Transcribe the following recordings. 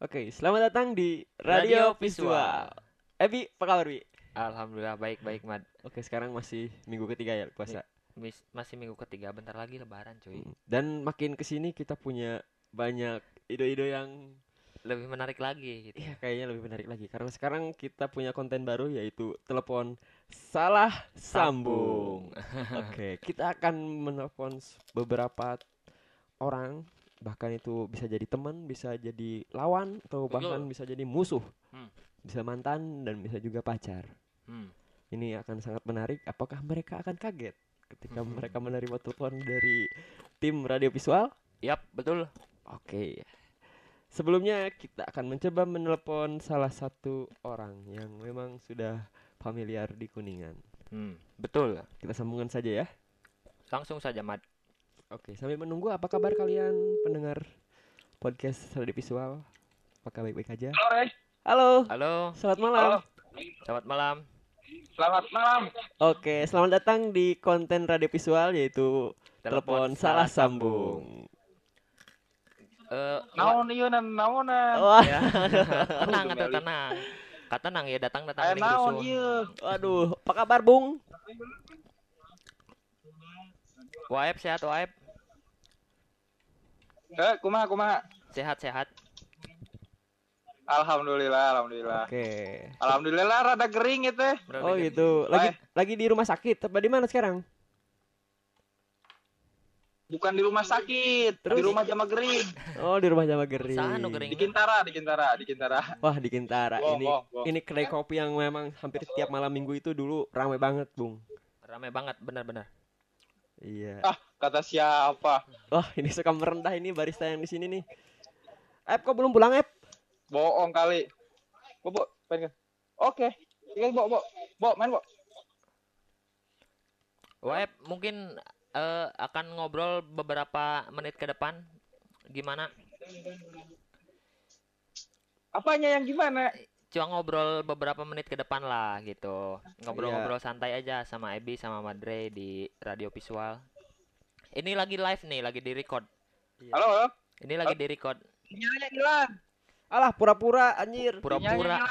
Oke, selamat datang di Radio, Radio Visual. Ebi, apa kabar Bi? Alhamdulillah baik-baik Mad. Oke, sekarang masih minggu ketiga ya puasa. Mis- masih minggu ketiga bentar lagi lebaran cuy. Hmm. Dan makin ke sini kita punya banyak ide-ide yang Lebih menarik lagi gitu. iya kayaknya lebih menarik lagi karena sekarang kita punya konten baru yaitu telepon salah sambung. Oke, kita akan menelpon beberapa orang bahkan itu bisa jadi teman, bisa jadi lawan atau Betul. bahkan bisa jadi musuh. Hmm. Bisa mantan dan bisa juga pacar. Hmm. Ini akan sangat menarik. Apakah mereka akan kaget ketika Mhm. mereka menerima telepon dari tim radio visual? Yap, betul. Oke. Sebelumnya kita akan mencoba menelpon salah satu orang yang memang sudah familiar di Kuningan. Hmm, betul. Kita sambungkan saja ya. Langsung saja Mad. Oke, sambil menunggu apa kabar kalian pendengar podcast radio visual? Apakah baik-baik aja? Halo. Halo, Halo, selamat malam. Halo. selamat malam. Selamat malam. Oke, selamat datang di konten radio visual yaitu telepon salah sambung. Eh, Naon ieu nan naonan? Ya. tenang atau Kembali. tenang. Kata tenang ya datang datang geuning naon ieu? waduh, apa kabar Bung? Waep sehat Waep. Heh, kumaha kumaha? Sehat-sehat. Alhamdulillah, alhamdulillah. Oke. Alhamdulillah rada gering itu. teh. Udah, Oh gitu. Lagi Baik. lagi di rumah sakit. Apa di mana sekarang? Bukan di rumah sakit, Terus? di rumah Jama Gering. Oh, di rumah Jawa Gering. Saha nu gering? Di Kintara, di Kintara, di Kintara. Wah, di Kintara. Wow, ini wow, wow. ini kedai kopi yang memang hampir setiap malam minggu itu dulu ramai banget, Bung. Rame banget benar-benar. Iya. Ah, kata siapa? Wah, ini suka merendah ini barista yang di sini nih. Ep, kok belum pulang, Ep? Bohong kali. Bo, bo, pengen. Oke. Tinggal bo, bo. Bo, main bo. Waep mungkin eh, akan ngobrol beberapa menit ke depan. Gimana? Apanya yang gimana? cuma ngobrol beberapa menit ke depan lah gitu ngobrol-ngobrol santai aja sama Ebi sama Madre di radio visual ini lagi live nih lagi di record Halo, halo. ini lagi di record Sinyalnya hilang. Alah, pura-pura anjir. pura-pura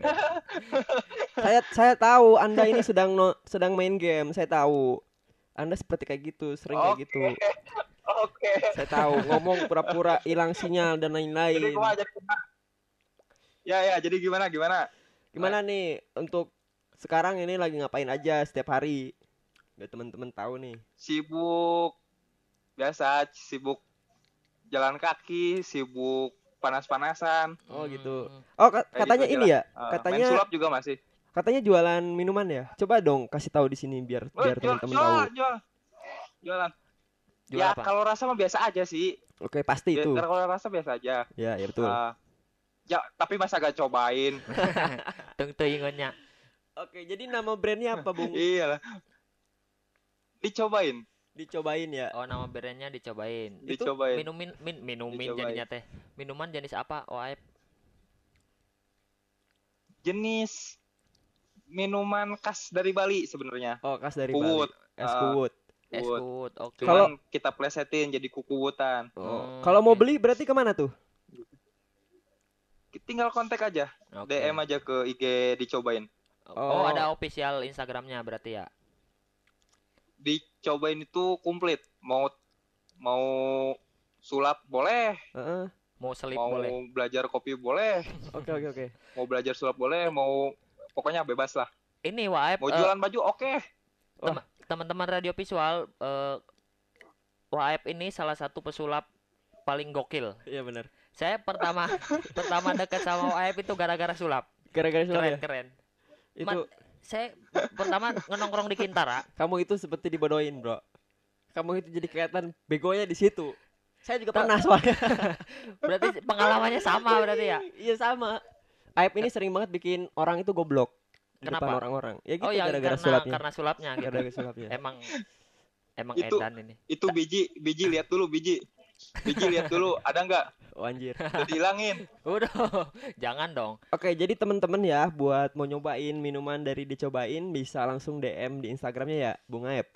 saya saya tahu Anda ini sedang no- sedang main game, saya tahu. Anda seperti kayak gitu, sering kayak Oke. gitu. Oke. Saya tahu ngomong pura-pura hilang sinyal dan Jadi lain-lain. jadi? Ya, ya, jadi gimana gimana? Gimana nih untuk sekarang ini lagi ngapain aja setiap hari? Biar teman-teman tahu nih. sibuk biasa sibuk jalan kaki sibuk panas-panasan Oh gitu. Hmm, Oh ka- Kayak katanya gitu ini ya, Eh, katanya main sulap juga masih katanya jualan minuman ya. Coba dong kasih tahu di sini biar Oh, biar teman-teman tahu. jual jualan jual ya apa kalau rasa mah biasa aja sih Oke, pasti Ya, itu. kalau rasa biasa aja Ya, ya betul. Eh, ya tapi masa gak cobain tung tuyungannya Oke, jadi nama brandnya apa, Bung? iya lah dicobain Dicobain ya. oh nama brandnya dicobain Itu dicobain minumin min, minumin Dicobain. jadinya teh minuman jenis apa Waep jenis minuman khas dari Bali sebenarnya Oh, khas dari Kuwut. Bali. Es Ah. kuwut. es Kuwut. oke Kalau- kita plesetin jadi kukuwutan Oh. Hmm, Kalau mau beli berarti ke mana tuh? tinggal kontak aja Oke. DM aja ke IG dicobain oh Oh. ada official Instagramnya berarti ya dicobain itu komplit mau mau sulap boleh Heeh. mau selip mau boleh belajar kopi boleh Oke, oke, oke. mau belajar sulap boleh mau pokoknya bebas lah ini Waep mau eh, jualan baju oke teman-teman radio visual eh Waep ini salah satu pesulap paling gokil. Iya benar. Saya pertama pertama dekat sama Waep itu gara-gara sulap. Gara-gara sulap Keren ya. keren. Itu Man- Saya pertama nongkrong di Kintara. kamu itu seperti dibodohin, Bro. Kamu itu jadi kelihatan begonya di situ. Saya juga pernah soalnya. Berarti pengalamannya sama berarti ya. Iya sama. Aib ini sering banget bikin orang itu goblok Kenapa? orang-orang. Ya gitu oh ya gara-gara karena sulapnya. karena sulapnya gitu. Gara-gara sulapnya. Emang emang Itu- edan ini. itu biji biji lihat dulu biji biji lihat dulu ada nggak Oh anjir. udah dihilangin Udah, jangan dong. Oke, jadi teman-teman ya buat mau nyobain minuman dari dicobain bisa langsung DM di Instagramnya ya, Bung Aep.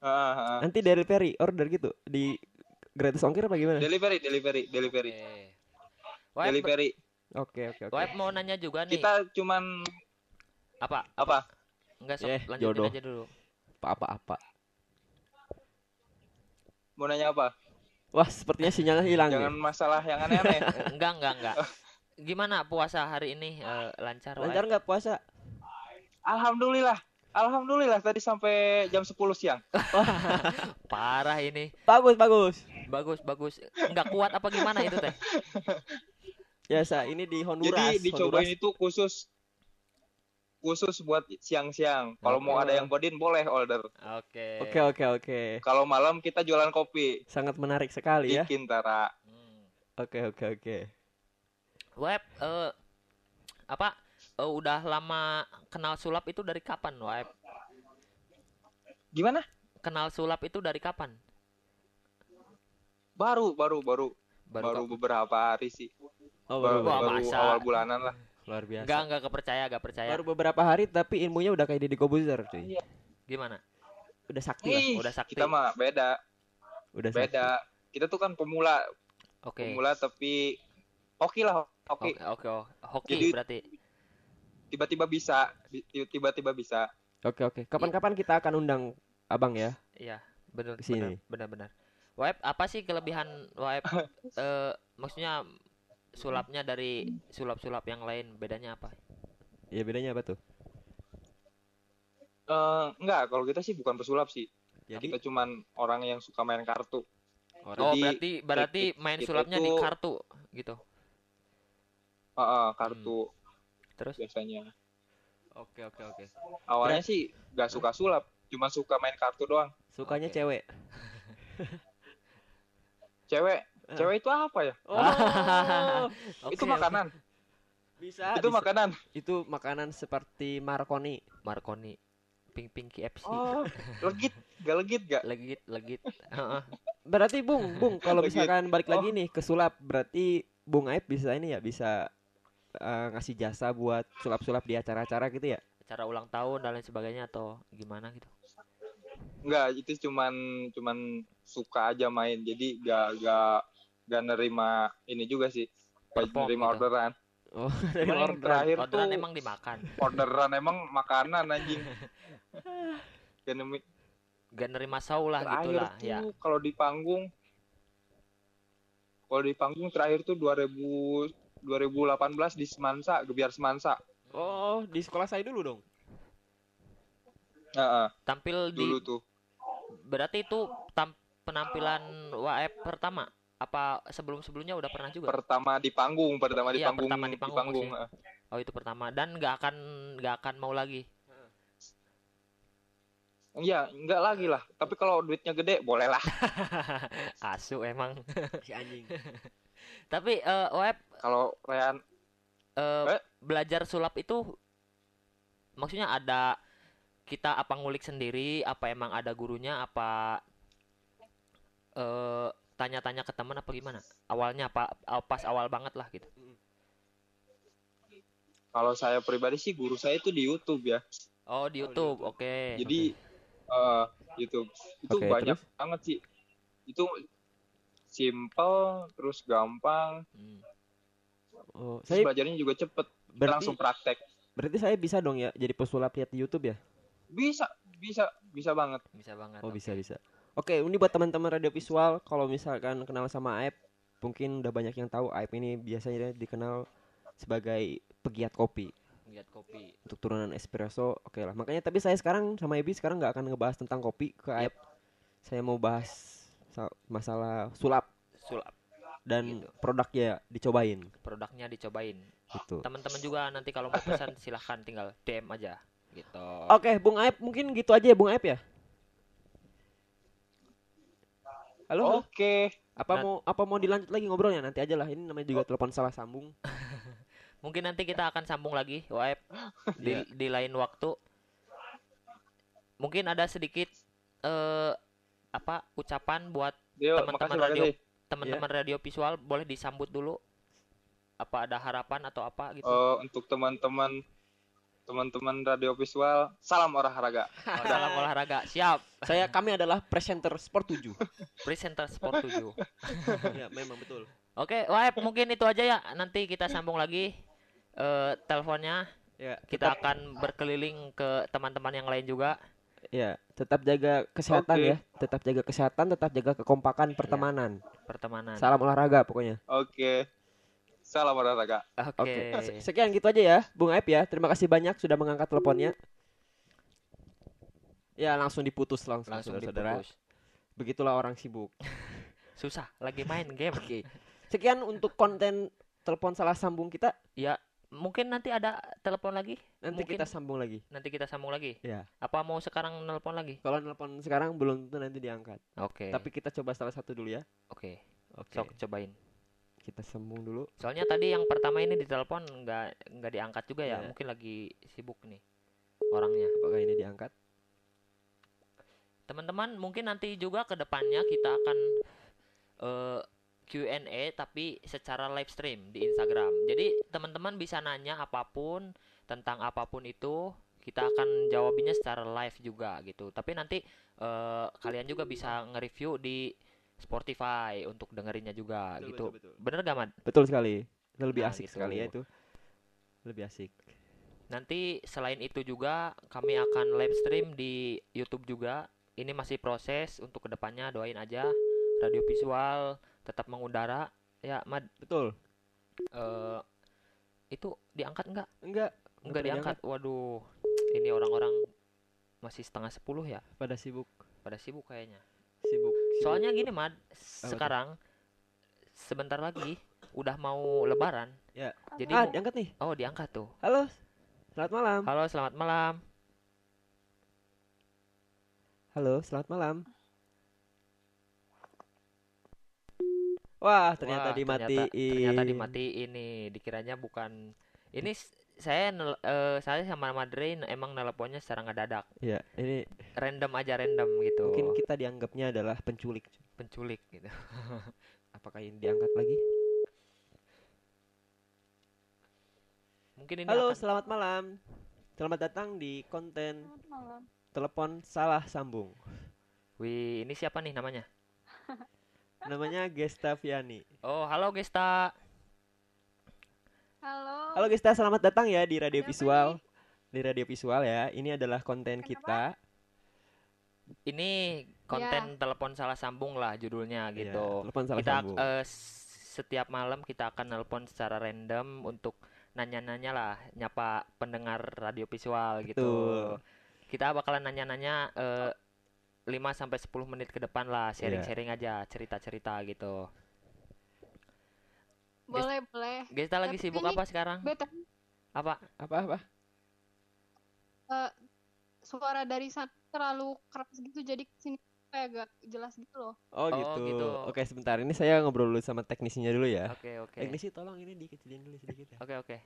Ah, ah. Nanti dari Ferry order gitu di gratis ongkir apa gimana? Delivery, delivery, delivery, Oke. Waib, delivery. Oke oke oke. Waib mau nanya juga nih. Kita cuman Apa? apa? Enggak sok, Eh, lanjutin jodoh. aja dulu. Apa apa apa. Mau nanya apa? Wah, sepertinya sinyalnya hilang Jangan nih. masalah yang aneh-aneh. Eh, enggak, enggak, enggak. Gimana puasa hari ini Eh, lancar? Lancar nggak puasa? Alhamdulillah. Alhamdulillah tadi sampai jam 10 siang. Parah ini. Bagus bagus. Bagus, bagus. Enggak kuat apa gimana itu teh? Biasa ini di Honduras. Jadi dicobain Honduras. itu khusus khusus buat siang-siang. Kalau mau Oke. ada yang bodin boleh order. Oke. Oke oke oke. Kalau malam kita jualan kopi Sangat menarik sekali ya. di Kintara. Hmm. Oke oke oke. Web eh apa? eh, udah lama kenal sulap itu dari kapan, Web? Gimana? Kenal sulap itu dari kapan? Baru, baru, baru, baru, kap- beberapa hari sih. Oh, Baru, baru, baru masa? awal bulanan lah. Luar biasa. Enggak, enggak kepercaya, enggak percaya. Baru beberapa hari tapi ilmunya udah kayak Deddy Kobuzer cuy. Gimana? Udah sakti lah. Ih, udah sakti. Kita mah beda, Udah sakti. beda. Kita tuh kan pemula, Oke. pemula tapi hoki lah, hoki. Oke, oke. oh. Hoki Jadi- berarti. Tiba-tiba bisa, bi- tiba-tiba bisa. Oke oke. Kapan-kapan kita akan undang Abang ya. Iya, benar, sini. benar, benar, benar. Web, apa sih kelebihan Web? eh maksudnya sulapnya dari sulap-sulap yang lain bedanya apa? Ya bedanya apa tuh? Eh, enggak, kalau kita sih bukan pesulap sih. Jadi Kita cuman orang yang suka main kartu. orang Oh, Jadi, berarti berarti kita- main sulapnya di tuh- kartu gitu. Heeh, kartu Terus biasanya. Oke oke oke. Awalnya sih nggak suka sulap, cuma suka main kartu doang. Sukanya Oke. cewek. Cewek. Cewek itu apa ya? Oh. itu Oke, makanan. bisa. itu bisa. makanan. Itu makanan seperti marconi. Marconi. Pink Pink KFC. Oh, legit, gak legit gak? Legit, legit. Heeh. Berarti Bung, Bung kalau Lagi- misalkan balik lagi oh. nih ke sulap, berarti Bung Aib bisa ini ya, bisa eh, ngasih jasa buat sulap-sulap di acara-acara gitu ya? Acara ulang tahun dan lain sebagainya atau gimana gitu. Enggak, itu cuman cuman suka aja main. Jadi gak gak gak nerima ini juga sih. Gak Perform nerima gitu. orderan. Oh, dari orderan. terakhir Orderan tuh emang dimakan. orderan emang makanan anjing. Gak nemi- Gak nerima sau lah gitu terakhir lah. tuh Ya. kalau di panggung kalau di panggung terakhir tuh 2000 2018 di Semansa, Gebiar Semansa. Oh, di sekolah saya dulu dong. Heeh, Tampil di dulu tuh. berarti itu tam- penampilan WAF pertama apa sebelum-sebelumnya udah pernah juga? Pertama di panggung, pertama di Iya, panggung, pertama di panggung heeh. Oh itu pertama dan nggak akan nggak akan mau lagi. Iya, enggak lagi lah. Tapi kalau duitnya gede, boleh lah. Asu emang. Si anjing. Tapi eh WAF Kalau Rean, eh, Eh? belajar sulap itu maksudnya ada kita apa ngulik sendiri apa emang ada gurunya apa eh tanya-tanya ke teman apa gimana awalnya apa pas awal banget lah gitu kalau saya pribadi sih guru saya itu di YouTube ya. oh di YouTube YouTube. oke Jadi eh YouTube itu Oke, banyak terus? banget sih. Itu simple, terus gampang, Hmm. Oh, terus saya belajarnya juga cepet. Berarti langsung praktek. berarti saya bisa dong ya jadi pesulap lihat di YouTube ya? Bisa, bisa, bisa banget. bisa banget Oh, oke. bisa bisa. Oke, ini buat teman-teman radio visual kalau misalkan kenal sama Aib, mungkin udah banyak yang tahu Aib ini biasanya dikenal sebagai pegiat kopi lihat kopi untuk turunan espresso. Oke lah. Makanya tapi saya sekarang sama Ebi sekarang nggak akan ngebahas tentang kopi ke Aib. Saya mau bahas sa- masalah sulap sulap dan Gitu. produknya dicobain produknya dicobain gitu. teman-teman juga nanti kalau mau pesan silahkan tinggal DM aja gitu Oke, Bung Aib mungkin gitu aja ya Bung Aib ya. Halo? Oke. apa Nah. mau apa mau dilanjut lagi ngobrolnya nanti aja lah. Ini namanya juga telepon salah sambung. mungkin nanti kita akan sambung lagi Waib di, Iya. di lain waktu mungkin ada sedikit eh apa ucapan buat Teman-teman radio. teman-teman radio visual boleh disambut dulu apa ada harapan atau apa gitu Eh, untuk teman-teman teman-teman radio visual, salam olahraga. Salam olahraga. Siap. Saya kami adalah presenter Sport 7. Presenter Sport 7. ya, memang betul. Oke, Waep mungkin itu aja ya. Nanti kita sambung lagi eh teleponnya. Ya, Kita tetap, akan berkeliling ke teman-teman yang lain juga. ya, tetap jaga kesehatan Oke. ya. Tetap jaga kesehatan, tetap jaga kekompakan pertemanan. Pertemanan. Salam olahraga pokoknya. Oke. Salam olahraga. Oke. Oke. Se- Sekian gitu aja ya, Bung Aep ya. Terima kasih banyak sudah mengangkat teleponnya. Ya, langsung diputus langsung, Langsung diputus. Begitulah orang sibuk. Susah lagi main game. Oke. Sekian untuk konten telepon salah sambung kita. Ya, mungkin nanti ada telepon lagi. Nanti Mungkin. kita sambung lagi. Nanti kita sambung lagi. Ya. Apa mau sekarang nelpon lagi? Kalau nelpon sekarang belum tentu nanti diangkat. Oke. Tapi kita coba salah satu dulu ya. Oke. Oke. Sok cobain. Kita sambung dulu. Soalnya tadi yang pertama ini ditelepon nggak nggak diangkat juga ya. Iya. Mungkin lagi sibuk nih orangnya. Apakah ini diangkat? Teman-teman, mungkin nanti juga ke depannya kita akan eh, Q&A tapi secara live stream di Instagram. Jadi teman-teman bisa nanya apa pun tentang apa pun itu, kita akan jawabinya secara live juga gitu. Tapi nanti eh, kalian juga bisa nge-review di Spotify untuk dengerinnya juga Betul, gitu. betul, betul. Bener gak, Mad? Betul sekali. Itu lebih Nah, asik gitu. sekali ya itu. Lebih asik. Nanti selain itu juga kami akan live stream di YouTube juga. Ini masih proses untuk ke depannya doain aja radio visual tetap mengudara ya Mad Betul. eh, itu diangkat nggak Enggak. nggak pernah diangkat waduh ini orang-orang masih setengah sepuluh ya Pada sibuk. pada sibuk kayaknya Sibuk. Soalnya gini Mad sekarang sebentar lagi udah mau lebaran Ya. jadi ah, diangkat nih. oh diangkat tuh Halo. Selamat malam. halo selamat malam Halo, selamat malam. Wah, ternyata Wah, dimatiin. ternyata dimatiin nih dikiranya bukan ini saya nel- eh, saya sama Madre emang nelponnya secara ngedadak Ya, ini random aja random gitu mungkin kita dianggapnya adalah penculik. penculik gitu Apakah ini diangkat lagi? mungkin ini Halo, akan- selamat malam. Selamat datang di konten telepon salah sambung. wih ini siapa nih namanya Namanya Gesta Viani. oh halo Gesta Halo. Halo Gesta, selamat datang ya di Radio Siapa Visual. Di Radio Visual ya. Ini adalah konten kita. ini konten telepon salah sambung lah judulnya Iya, gitu telepon salah kita sambung. s- setiap malam kita akan nelpon secara random untuk nanya-nanya lah nyapa pendengar radio visual gitu Betul. kita bakalan nanya-nanya eh, 5 sampai 10 menit ke depan Iya. lah sharing-sharing aja cerita-cerita gitu Boleh, boleh. kita lagi Tapi sibuk apa sekarang Beta apa Apa apa? eh, suara dari sana terlalu keras gitu jadi sini kayak gak jelas gitu loh. Oh, Oh, gitu. gitu. Oke, sebentar. Ini saya ngobrol dulu sama teknisinya dulu ya. oke oke Teknisi tolong ini dikecilin dulu sedikit ya. oke oke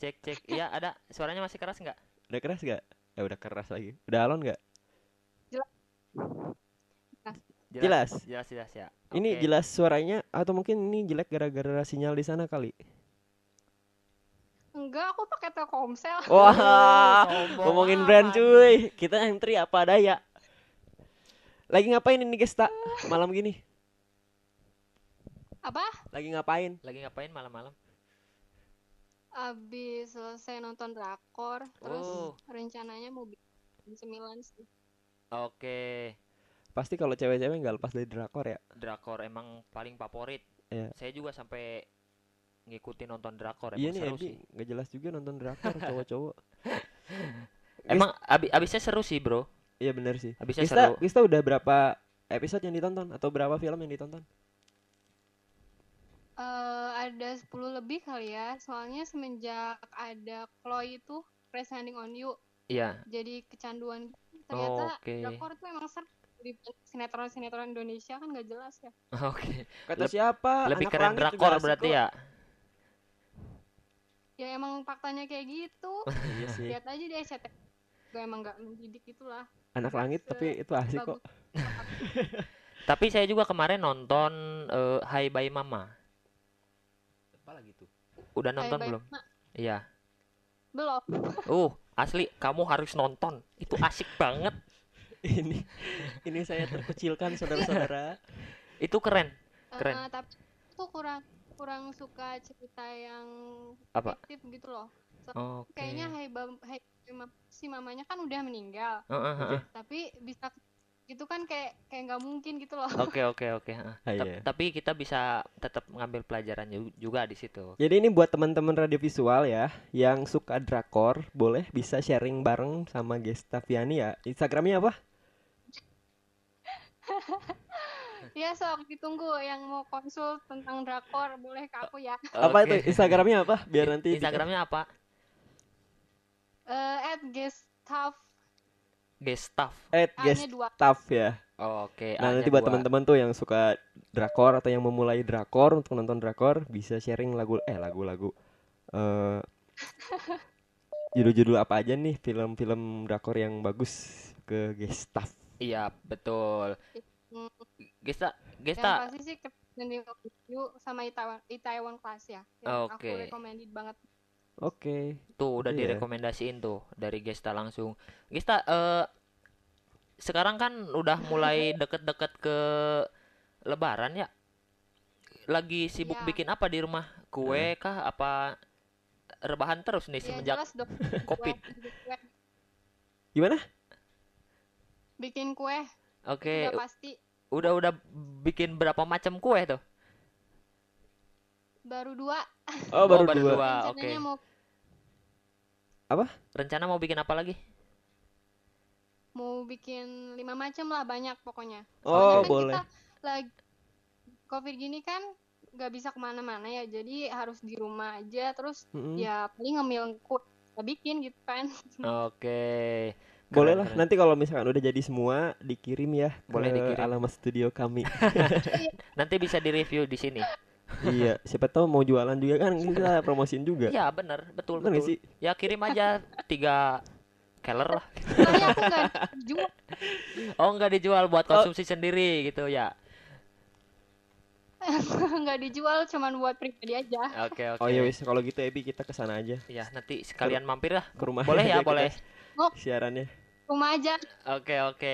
cek cek iya ada suaranya masih keras nggak Udah keras gak? Ya udah keras lagi. Udah alon gak? Jelas. Jelas jelas ya Ini jelas suaranya atau mungkin ini jelek gara-gara sinyal di sana kali. Enggak, aku pakai Telkomsel. Wah, sombong ngomongin brand cuy. Kita entry apa daya. Lagi ngapain ini Gesta? Malam gini. Apa? Lagi ngapain? lagi ngapain malam-malam Abis selesai nonton drakor, terus Oh. rencananya mau bikin cemilan sih. oke Pasti kalau cewek-cewek nggak lepas dari drakor ya. drakor emang paling favorit Iya. saya juga sampai ngikutin nonton drakor Iya emang nih seru Edi, sih nggak jelas juga nonton drakor cowok-cowok. emang abi abisnya seru sih bro Iya bener sih. abisnya Gista, seru Gista udah berapa episode yang ditonton atau berapa film yang ditonton? Eh, ada 10 lebih kali ya, soalnya semenjak ada Chloe itu Crash Landing on You, iya jadi kecanduan. Ternyata Oke. drakor tuh emang seru. Di sinetron-sinetron Indonesia kan gak jelas ya. oke Kata Leb- siapa? lebih Anak keren drakor berarti kok. ya Ya emang faktanya kayak gitu. Iya sih. Lihat aja di SCTV. Gak emang gak mendidik itulah. Anak langit tapi itu asik kok. Tapi saya juga kemarin nonton eh, Hai Bye Mama Apa lagi tuh? udah nonton Bye belum Ma. iya Belum. uh Asli, kamu harus nonton. Itu asik banget. Ini ini saya terkecilkan saudara-saudara. Itu keren. Keren. tapi aku kurang kurang suka cerita yang Apa? fiktif gitu loh. Oke. Kayaknya Haiba, Hai- Ma- si mamanya kan udah meninggal, Heeh, heeh. tapi bisa gitu kan kayak kayak nggak mungkin gitu loh. Oke, oke, oke. heeh. Ah, iya. Tapi kita bisa tetap ngambil pelajaran ju- juga di situ. Jadi ini buat teman-teman radio visual ya yang suka drakor, boleh bisa sharing bareng sama Gestaviani ya. Instagramnya apa? Ya sok ditunggu yang mau konsul tentang drakor boleh ke aku ya. Apa itu Instagramnya apa? Biar nanti Instagramnya apa? Eh at gestaff Gestaff. at. Gestav ya. Oke. Nah, A-nya nanti buat teman-teman tuh yang suka drakor atau yang memulai drakor untuk nonton drakor bisa sharing lagu eh lagu-lagu eh judul-judul apa aja nih film-film drakor yang bagus ke Gestav. Iya, betul. Hmm, Gesta, Yang Gesta. pasti sih Captain Review sama Itaewon, Itaewon Class ya. Yang Oke. Aku recommended banget. Oke. Tuh udah Iya. direkomendasiin tuh dari Gesta langsung. Gesta eh sekarang kan udah mulai deket-deket ke Lebaran ya. Lagi sibuk Ya. bikin apa di rumah? Kue kah? Apa rebahan terus nih Ya semenjak jelas dong. COVID? Kue. Gimana? Bikin kue Oke, udah pasti. udah udah bikin berapa macam kue tuh? Baru dua. Oh, baru, baru dua. dua. oke. Rencananya mau Rencana mau bikin apa lagi? mau bikin lima macam lah banyak pokoknya. Oh, Soalnya kan boleh. Kita lagi COVID gini kan nggak bisa ke mana-mana ya, jadi harus di rumah aja. Terus Mm-mm. ya paling ngemil kue bikin gitu kan. Oke. Boleh lah. Nanti kalau misalkan udah jadi semua dikirim ya Boleh ke dikirim. alamat studio kami. Nanti bisa di-review di sini. iya, siapa tahu mau jualan juga kan kita promosiin juga. Ya, bener, betul Bener betul. sih? Ya kirim aja tiga keller lah. Soalnya aku nggak jual. Oh, nggak dijual buat konsumsi sendiri gitu ya. nggak dijual cuman buat pribadi aja. Oke, oke. Oh iya wis kalau gitu Ebi kita ke sana aja Ya, nanti sekalian mampir lah. ke rumah. Boleh ya, boleh. Siarannya. Rumah aja. Oke, oke.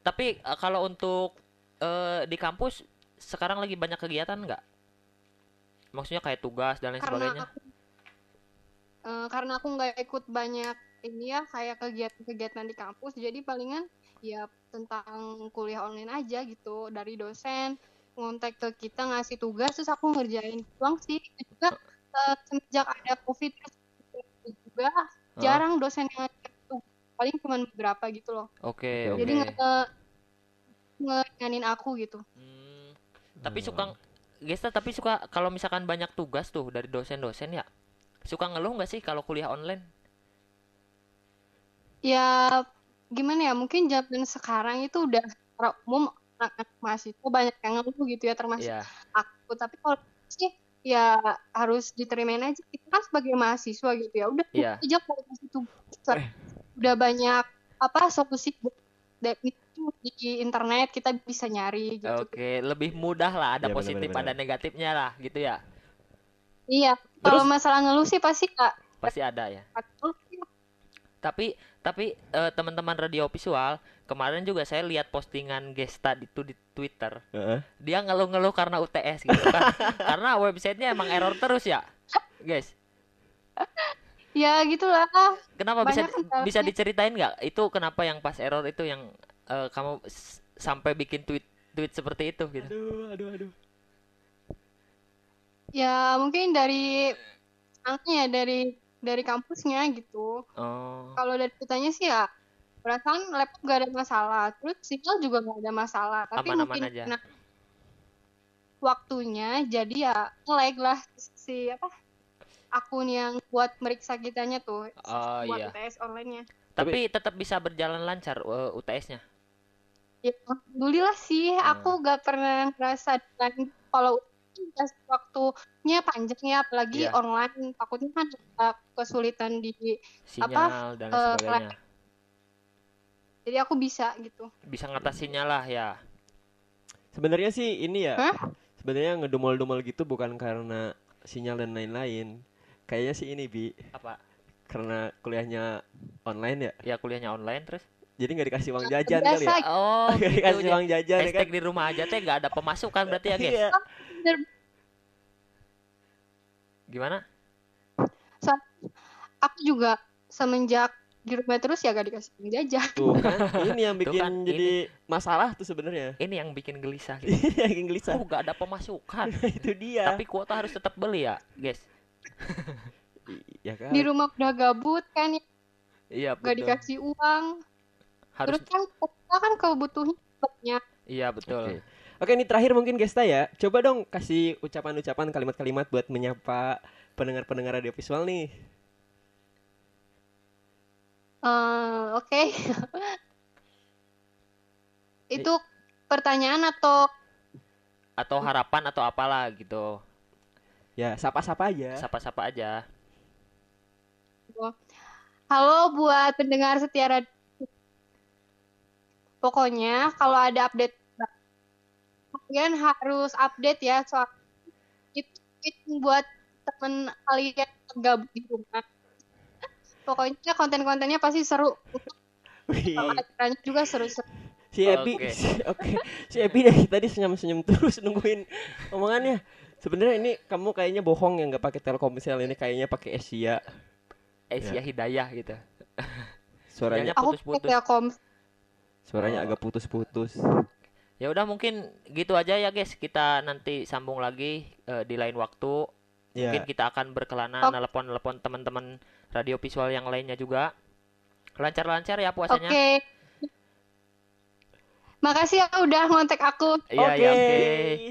Tapi eh, kalau untuk eh, di kampus sekarang lagi banyak kegiatan nggak? Maksudnya kayak tugas dan lain karena sebagainya. aku eh, karena aku nggak ikut banyak ini ya kayak kegiatan-kegiatan di kampus jadi palingan ya tentang kuliah online aja gitu dari dosen ngontak ke kita ngasih tugas terus aku ngerjain doang sih juga eh, semenjak ada covid juga jarang dosen yang paling cuma beberapa gitu loh Oke, oke. jadi nge ngeringanin aku gitu Hmm, tapi suka Gesta tapi suka kalau misalkan banyak tugas tuh dari dosen-dosen ya. Suka ngeluh nggak sih kalau kuliah online? ya gimana ya mungkin zaman sekarang itu udah secara umum anak-anak mahasiswa banyak yang ngeluh gitu ya termasuk Iya. aku tapi kalau sih ya harus diterimain aja kita kan sebagai mahasiswa gitu ya udah Iya. aja kalau kasih tugas udah banyak apa solusi dan itu di internet kita bisa nyari gitu Oke, lebih mudah lah ada Iya, positif ada negatifnya lah gitu ya. iya kalau masalah ngeluh sih pasti kak Pasti ada ya. Tapi tapi eh, teman-teman radio visual kemarin juga saya lihat postingan Gesta itu di Twitter. Heeh. Dia ngeluh-ngeluh karena UTS gitu kan. karena websitenya emang error terus ya. Guys, ya gitulah kenapa bisa Banyak kan bisa salahnya. diceritain nggak? Itu kenapa yang pas error itu yang eh, kamu sampai bikin tweet tweet seperti itu gitu. Aduh, aduh, aduh. ya mungkin dari angkanya dari dari kampusnya gitu Oh. kalau dari kitanya sih ya perasaan laptop gak ada masalah terus sinyal juga gak ada masalah tapi Aman-aman mungkin aja. karena waktunya jadi ya lag lah si apa akun yang buat meriksa kitanya tuh Oh buat iya. UTS online-nya Tapi tetap bisa berjalan lancar eh, UTS-nya. ya alhamdulillah sih Hmm. aku gak pernah ngerasa dengan kalau UTS waktunya panjang ya apalagi Iya. online takutnya kan ada kesulitan di Sinyal dan lain eh, sebagainya. jadi aku bisa gitu Bisa ngatasinnya lah ya. Sebenarnya sih ini ya. Hah? Sebenarnya ngedumel-dumel gitu bukan karena sinyal dan lain-lain. Kayaknya sih ini Bi, Apa? karena kuliahnya online ya Ya kuliahnya online terus. jadi nggak dikasih uang jajan kali ya Oh, gitu. dikasih uang jajan ya kan di rumah aja teh nggak ada pemasukan berarti ya, guys. Iya. bener Gimana? aku juga semenjak di rumah terus ya gak dikasih uang jajan tuh kan ini yang Tuh bikin kan, jadi masalah tuh sebenarnya Ini yang bikin gelisah gitu. Ini yang gelisah Oh, nggak ada pemasukan. itu dia Tapi kuota harus tetap beli ya, guys. Ya kan di rumah udah gabut kan ya Iya, gak betul. dikasih uang Harus terus kan kita kan kebutuhan banyak Iya, betul. Oke. Oke, ini terakhir mungkin Gesta ya. Coba dong kasih ucapan-ucapan kalimat-kalimat buat menyapa pendengar-pendengar radio visual nih. Eh, oke itu pertanyaan atau Atau harapan atau apalah gitu. Ya, sapa-sapa aja. Sapa-sapa aja. halo buat pendengar setia radio pokoknya kalau ada update kalian harus update ya soal itu, itu buat temen kalian gabut di rumah pokoknya konten-kontennya pasti seru Wih, acaranya juga seru-seru si Epi, Oke. si- oke, si Epi dari tadi senyum-senyum terus nungguin omongannya. Sebenarnya ini kamu kayaknya bohong ya nggak pakai Telkomsel ini kayaknya pakai Asia. Asia Hidayah gitu. Suaranya putus-putus. telkom suaranya Oh. agak putus-putus. Ya udah mungkin gitu aja ya guys. Kita nanti sambung lagi eh, di lain waktu. Ya, Mungkin kita akan berkelana Oke. nelpon-nelpon teman-teman radio visual yang lainnya juga. Lancar-lancar ya oke puasanya. makasih ya udah ngontek aku Iya, Oke, ya oke.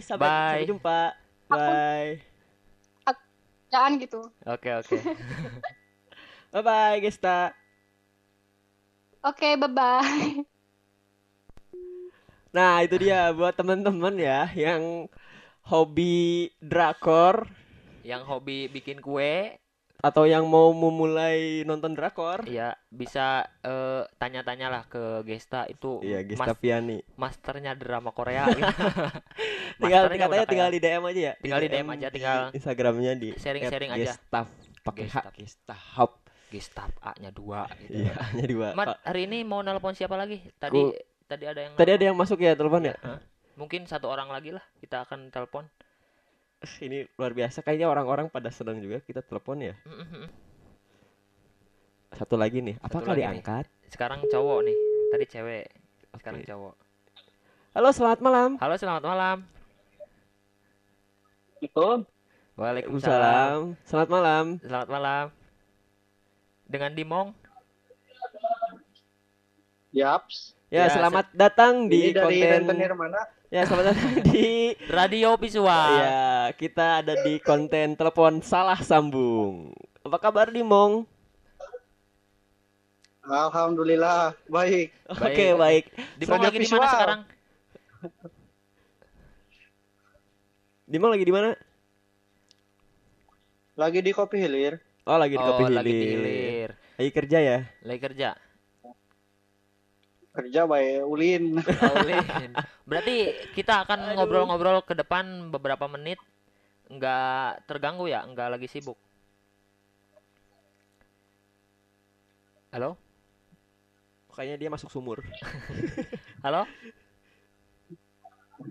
sampai, Bye. sampai jumpa. Bye. jangan gitu Oke, oke. Bye bye, Gesta. oke bye bye Nah, itu dia buat teman-teman ya yang hobi drakor yang hobi bikin kue atau yang mau memulai nonton drakor. ya bisa eh, tanya-tanyalah ke Gesta itu Iya, Gesta mas- Piani. masternya drama Korea gitu. Tinggal katanya tinggal kayak di DM aja ya. Tinggal di DM aja, tinggal Instagramnya di sharing-sharing aja. Gestaf pakai H Gestaf. Gestahop. Gestaf A-nya dua gitu. Iya, hanya dua. Mat, hari ini mau nelpon siapa lagi? Tadi Ku- tadi ada yang Tadi ada yang masuk ya telepon ya? Hah? Mungkin satu orang lagi lah kita akan telepon. Ini luar biasa kayaknya orang-orang pada sedang juga kita telepon ya. Mm-mm. Satu lagi nih, apakah lagi nih. diangkat? Sekarang cowok nih. Tadi cewek, sekarang Oke. cowok. Halo, selamat malam. Halo, selamat malam. Itu Waalaikumsalam. Selamat malam. Selamat malam. Dengan Dimong. Yaps. Ya, Ya, selamat datang di Ini dari konten rentenir mana? Ya, selamat datang di Radio Visual. Ya, kita ada di konten telepon salah sambung. Apa kabar Dimong? Alhamdulillah baik. Oke, baik. Dimong Radio lagi di mana sekarang? Dimong lagi di mana? Lagi di Kopi Hilir. Oh, lagi di Kopi oh, lagi di Hilir. hilir. Lagi kerja ya? Lagi kerja. Kerja baik Ulin. Paulin. Berarti kita akan ngobrol-ngobrol ke depan beberapa menit. Nggak terganggu ya? Nggak lagi sibuk. Halo? Kayaknya dia masuk sumur. Halo?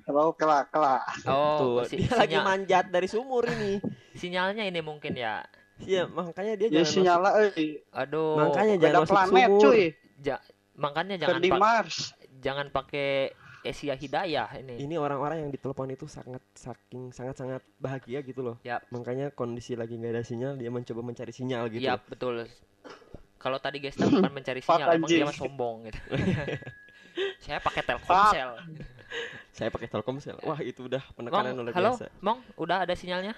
Kalau kelak kelak. Oh, Tuh, si- dia lagi manjat dari sumur ini. sinyalnya ini mungkin ya. Iya, makanya dia Ya jangan sinyala euy. Aduh. Makanya jangan masuk planet sumur. cuy. ja- makanya jangan di pak- Mars. jangan pakai Asia Hidayah ini. Ini orang-orang yang ditelepon itu sangat saking sangat-sangat bahagia gitu loh. Ya. Makanya kondisi lagi nggak ada sinyal, dia mencoba mencari sinyal gitu. Iya, betul. Kalau tadi Gesta bukan mencari sinyal, emang dia mah sombong gitu. Saya pakai Telkomsel. Saya pakai Telkomsel. Wah, itu udah Mong, penekanan luar halo, biasa. Mong, udah ada sinyalnya?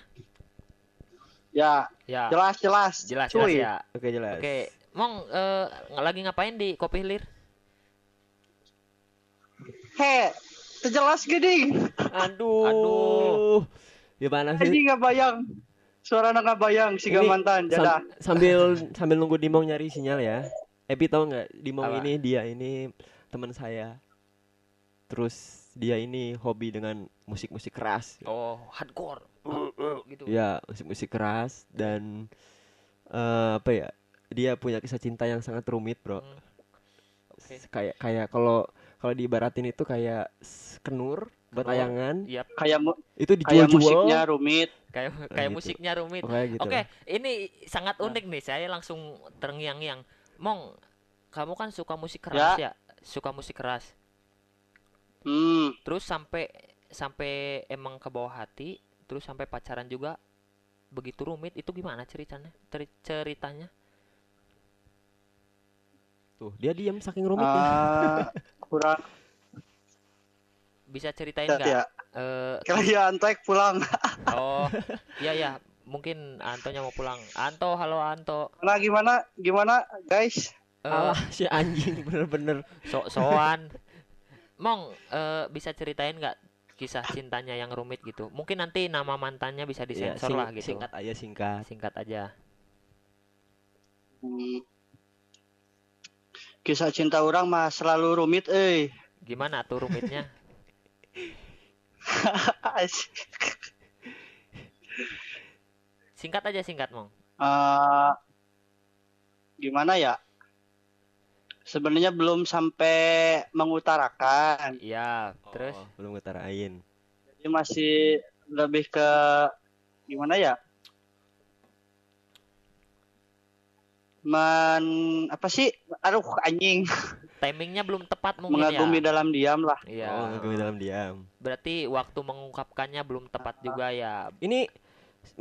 Ya, Ya, jelas jelas. jelas jelas ya. Oke, jelas. Oke, Mong ng- lagi ngapain di Kopi Hilir? He, terjelas gini. Aduh. Aduh. Gimana sih? Anjing nggak bayang. Suara nggak bayang si Ini mantan. Sam- Jadah. sambil sambil nunggu Dimong nyari sinyal ya. Epi tahu nggak Dimong Apa? ini dia ini teman saya. Terus dia ini hobi dengan musik-musik keras. Oh, hardcore. gitu. Ya musik-musik keras dan eh, apa ya? Dia punya kisah cinta yang sangat rumit, Bro. Hmm. Oke. Kayak kayak kalau kalau diibaratin itu kayak kenur buat Kenur. ayangan Iya, kayak mu- itu kayak dijual-jual. musiknya rumit kayak kayak gitu. musiknya rumit. Oh, kayak gitu. Oke, ini sangat unik nih. Saya langsung terngiang-ngiang. Mong, kamu kan suka musik keras ya? Suka musik keras. hmm Terus sampai sampai emang ke bawah hati, terus sampai pacaran juga begitu rumit. Itu gimana ceritanya? Ceri- ceritanya? Tuh, dia diam saking rumitnya. ah, kurang Bisa ceritain nggak? ya Eh, kalian antek pulang oh, iya ya. Mungkin Antonya mau pulang. Anto, halo Anto. nah gimana gimana guys Eh, Alah, si anjing bener-bener. so soan. Mong, eh, bisa ceritain nggak kisah cintanya yang rumit gitu? Mungkin nanti nama mantannya bisa Ya, disensor sing- lah gitu. Singkat aja singkat. Singkat aja. Hmm. Kisah cinta orang mah selalu rumit eh Gimana tuh rumitnya? Singkat aja singkat, Mong. Eh, gimana ya sebenarnya belum sampai mengutarakan Iya, terus Oh, belum ngutarain. jadi masih lebih ke gimana ya men apa sih aduh anjing timingnya belum tepat mungkin mengagumi ya. dalam diam lah Iya. Oh, ngagumi dalam diam. Berarti waktu mengungkapkannya belum tepat juga ya. Ini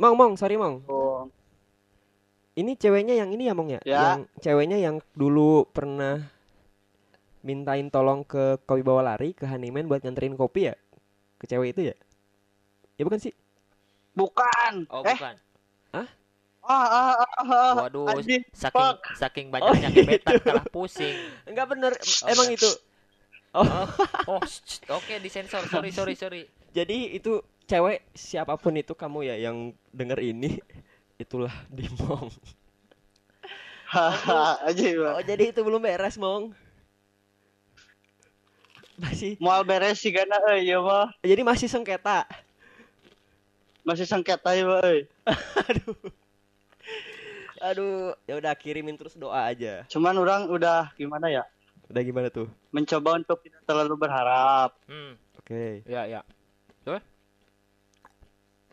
Mong, Mong, sorry Mong. Oh, Ini ceweknya yang ini ya Mong ya? Ya. Yang ceweknya yang dulu pernah mintain tolong ke Kopi Bawa Lari ke Hanimen buat nganterin kopi ya? Ke cewek itu ya? Ya bukan sih? bukan Oh, eh bukan. Ah, ah, ah, ah, Waduh, anjing, saking fuck. saking banyaknya gebetan kalah pusing. Enggak bener, emang itu. Oh, Oh, shh, oke disensor. Sorry, sorry, sorry. jadi itu cewek siapa pun itu kamu ya yang denger ini itulah di Mong. hahaha anjing Oh, jadi itu belum beres, Mong. Masih mual beres sih karena eh ya mah jadi masih sengketa. masih sengketa ya. Aduh. Aduh, ya udah kirimin terus doa aja. cuman orang udah gimana ya Udah gimana tuh? mencoba untuk tidak terlalu berharap Hmm, Oke. ya ya.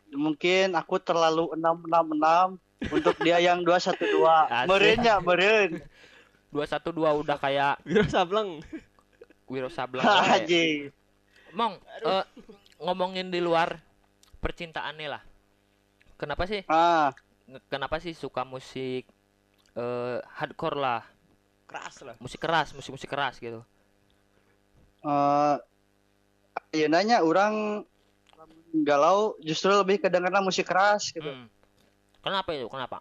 mungkin aku terlalu enam enam enam untuk dia yang dua satu dua Asik. meren ya meren 212 udah kayak Biro Sableng. Wiro Sableng. wae. anjing Mong, eh, ngomongin di luar percintaannya lah. Kenapa sih? ah Kenapa sih suka musik eh hardcore lah, Keras lah. musik keras, musik-musik keras gitu. eh ya nanya orang galau justru lebih kedengaran musik keras gitu Hmm. Kenapa itu? Kenapa?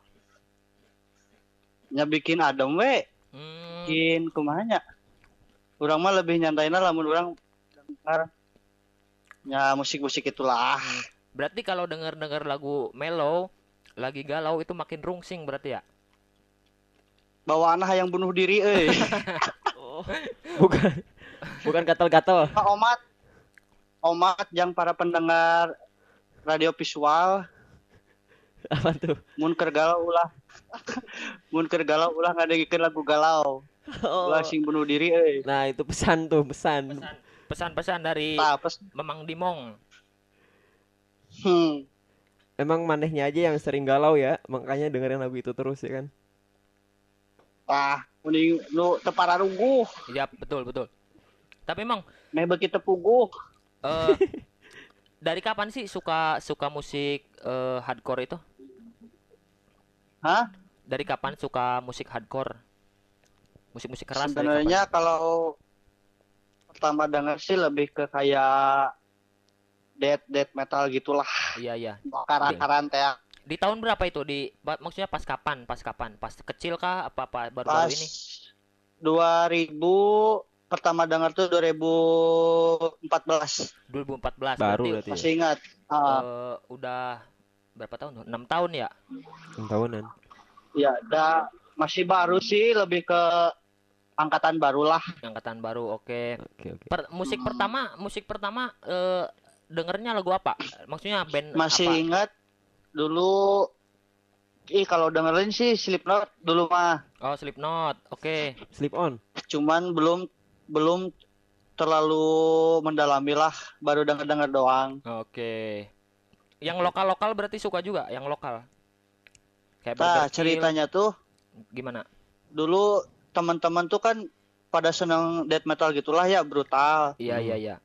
nya bikin adem we Hmm, bikin kumanya orang mah lebih nyantaina lamun orang dengar ya musik-musik itulah berarti kalau denger-denger lagu mellow, lagi galau itu makin rungsing berarti ya? bawaan yang bunuh diri eh Oh. Bukan. Bukan gatal-gatal. Pak Omat Omat yang para pendengar radio visual Apa tuh? mun keur galau ulah mun keur galau ulah ngadengikeun lagu galau Oh. ulah sing bunuh diri euy Nah, itu pesan tuh, pesan. Pesan pesan-pesan dari tah pes Memang Dimong. hmm. Emang manehnya aja yang sering galau ya, makanya dengerin lagu itu terus ya kan. tah mending nu teu pararungguh Iya, betul, betul. Tapi emang meh beuki teu puguh eh dari kapan sih suka suka musik eh, hardcore itu? Hah? Dari kapan suka musik hardcore? Musik-musik keras dari sebenarnya kalau pertama denger sih lebih ke kayak death death metal gitulah? Iya, iya. karan-karan teh Di tahun berapa itu? Di maksudnya pas kapan? Pas kapan? Pas kecil kah apa apa pas baru-baru ini? 2000 pertama denger tuh 2014 2014 Baru berarti berarti. masih ingat Ah, eh, udah berapa tahun? tuh? 6 tahun ya? Enam tahunan. ya dah masih baru sih lebih ke angkatan baru lah Angkatan baru. Oke. Oke, oke. Per- musik pertama, musik pertama eh dengernya lagu apa? Maksudnya band masih apa? ingat dulu ih kalau dengerin sih Slipknot dulu mah Oh, Slipknot. Oke. Sleep on. cuman belum belum terlalu mendalami lah baru denger denger doang Oke. Yang lokal-lokal berarti suka juga, yang lokal. Kayak nah ceritanya tuh gimana? dulu teman-teman tuh kan pada seneng death metal gitulah ya brutal Iya, Hmm. iya, iya.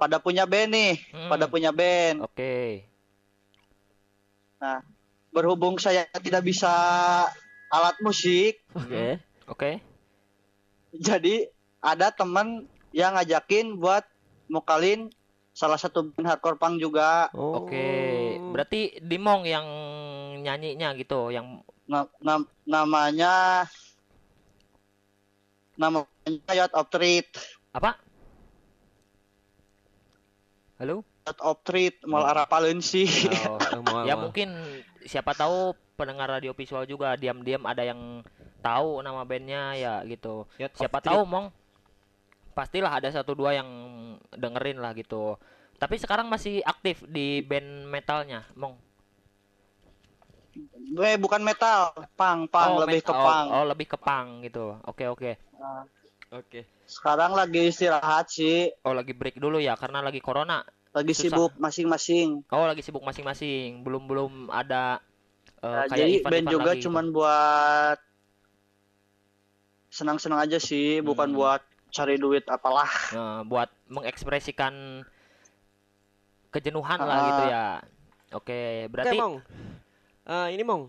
Pada punya band nih Hmm. pada punya band Oke. berhubung saya tidak bisa alat musik Oke. Oke. jadi ada teman yang ngajakin buat mukalin salah satu band hardcore punk juga Oh. Oke. Berarti Dimong yang nyanyinya gitu, yang Na- nam- namanya namanya Yacht of Treat apa? Halo? Yacht of Treat mal arapaleun sih Oh. Oh, Ya mungkin siapa tahu pendengar radio visual juga diam-diam ada yang tahu nama bandnya ya gitu. Of Siapa Treat. tahu mong pastilah ada satu dua yang dengerin lah gitu. Tapi sekarang masih aktif di band metalnya, mong. eh bukan metal punk punk Oh, lebih met- ke oh, punk Oh, lebih ke punk gitu. Oke, oke. Nah, Oke. Sekarang lagi istirahat sih Oh, lagi break dulu ya karena lagi corona. lagi Susah. sibuk masing-masing Oh, lagi sibuk masing-masing. Belum belum ada eh, Nah, kayak jadi event-event band juga lagi cuman buat senang-senang aja sih bukan Hmm. buat cari duit apalah Nah, buat mengekspresikan kejenuhan lah Ah. gitu ya. Oke, Oke, berarti Mong. Eh, ini Mong.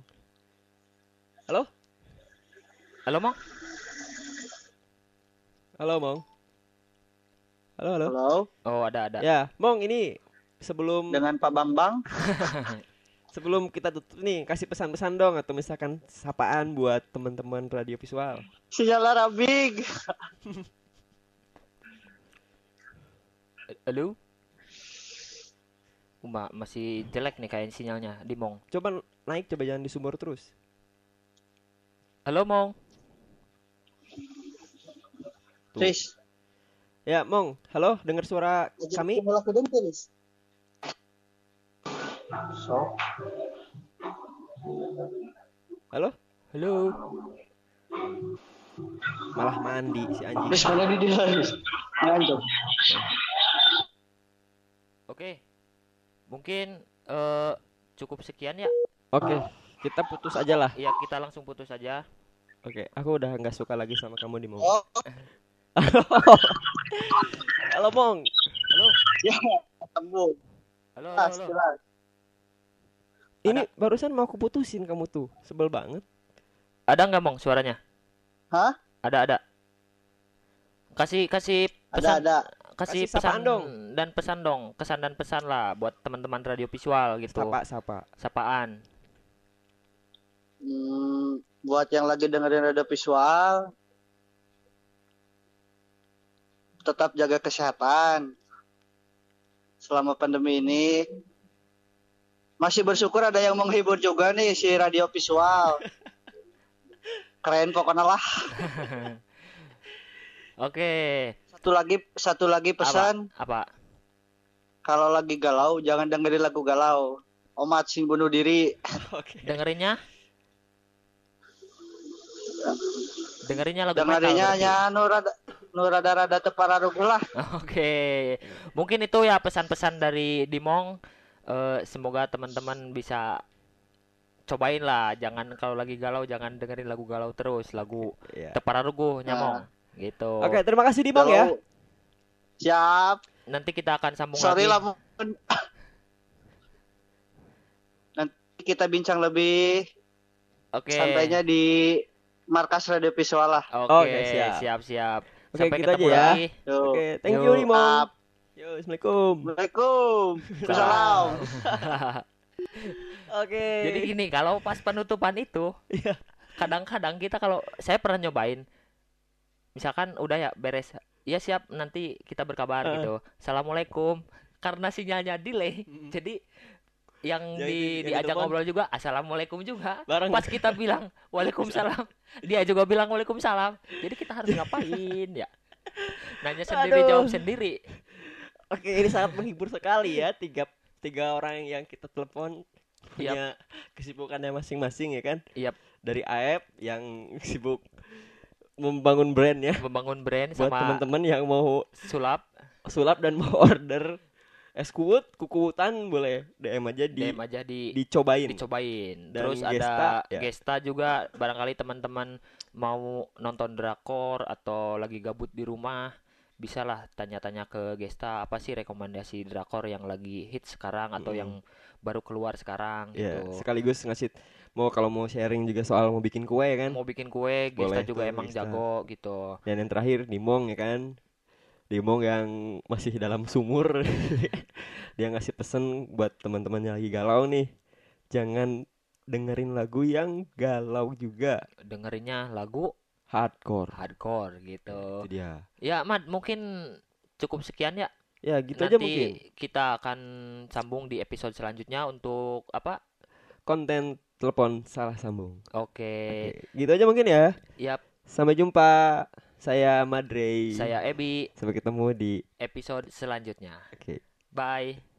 Halo? Halo, Mong? Halo, Mong. Halo, halo. halo Oh, ada ada. Ya, Mong ini sebelum dengan Pak Bambang sebelum kita tutup nih kasih pesan-pesan dong atau misalkan sapaan buat teman-teman radio visual. sinyal Big Halo? Uma, masih jelek nih kayak sinyalnya di Mong. Coba naik coba jangan di sumber terus. Halo, Mong. Tuh. Tris Ya, Mong. Halo, dengar suara kami? so Halo? Halo. Malah mandi si anjing. Tris mana di dia Tris ngantuk Oke. Mungkin eh cukup sekian ya. Oke, kita putus aja lah. Iya, kita langsung putus saja. Oke, aku udah nggak suka lagi sama kamu di Mong. oh Halo, Mong. Halo. ya ketemu Halo, halo, halo. jelas. Ini barusan mau aku putusin kamu tuh. Sebel banget. Ada nggak, Mong, suaranya? Hah? Ada, ada. Kasih kasih ada pesan ada kasih, Kasih sapaan pesan dong. dan pesan dong, kesan dan pesan lah buat teman-teman radio visual gitu. Sapa, sapa. Sapaan. Hmm, buat yang lagi dengerin radio visual tetap jaga kesehatan selama pandemi ini masih bersyukur ada yang menghibur juga nih si radio visual keren pokoknya lah Oke. satu lagi satu lagi pesan Apa? kalau lagi galau jangan dengerin lagu galau omat sing bunuh diri Oke. Dengerinnya? Dengerinnya lagu metal. dengerinnya berarti. nya nu rada nu rada-rada tepararuh lah Oke. Mungkin itu ya pesan-pesan dari Dimong. Eh, semoga teman-teman bisa cobain lah. Jangan kalau lagi galau jangan dengerin lagu galau terus, lagu Iya. Tepararuguh Nah. nyamong. Gitu. Oke, terima kasih di Mong ya. Kalau- siap Nanti kita akan sambung Sorry lagi. lah. Nanti kita bincang lebih Oke. sampainya di markas radio visual lah. Oke, Oke, siap. siap, siap. Oke, Sampai gitu ketemu aja ya. lagi. Oke, thank Yo. you. Siap. Yo, Assalamualaikum. Assalamualaikum. Salam. Oke. Jadi gini, kalau pas penutupan itu, Iya. kadang-kadang kita kalau saya pernah nyobain, misalkan udah ya beres, ya siap nanti kita berkabar Heeh. gitu. Assalamualaikum. Karena sinyalnya delay, jadi yang Yang di yang diajak ngobrol juga assalamualaikum juga. Bareng. Pas kita bilang waalaikumsalam, dia juga bilang waalaikumsalam. Jadi kita harus ngapain ya? Nanya sendiri Aduh. jawab sendiri. Oke, ini sangat menghibur sekali ya tiga tiga orang yang kita telepon punya kesibukannya masing-masing ya kan Yap. dari Aep yang sibuk membangun brand ya membangun brand buat sama teman-teman yang mau sulap sulap dan mau order es kuut kukutan boleh DM aja di DM aja di dicobain dicobain. Dan Terus Gesta, ada ya. Gesta juga barangkali teman-teman mau nonton drakor atau lagi gabut di rumah bisalah tanya-tanya ke Gesta apa sih rekomendasi drakor yang lagi hit sekarang atau Mm. yang baru keluar sekarang ya gitu. sekaligus ngasih mau kalau mau sharing juga soal mau bikin kue ya kan Mau bikin kue, Gesta Boleh juga tuh, emang Gesta. jago gitu. dan yang terakhir Dimong ya kan Dimong yang masih dalam sumur. Dia ngasih pesen buat teman-teman yang lagi galau nih. Jangan dengerin lagu yang galau juga. Dengerinnya lagu? Hardcore. Hardcore gitu. itu dia. Ya, Mad, mungkin cukup sekian ya. ya gitu Nanti aja mungkin. kita akan sambung di episode selanjutnya untuk apa? konten telepon salah sambung. Oke. Oke, gitu aja mungkin ya. Yap, sampai jumpa saya Madrey saya Ebi sampai ketemu di episode selanjutnya. oke Bye.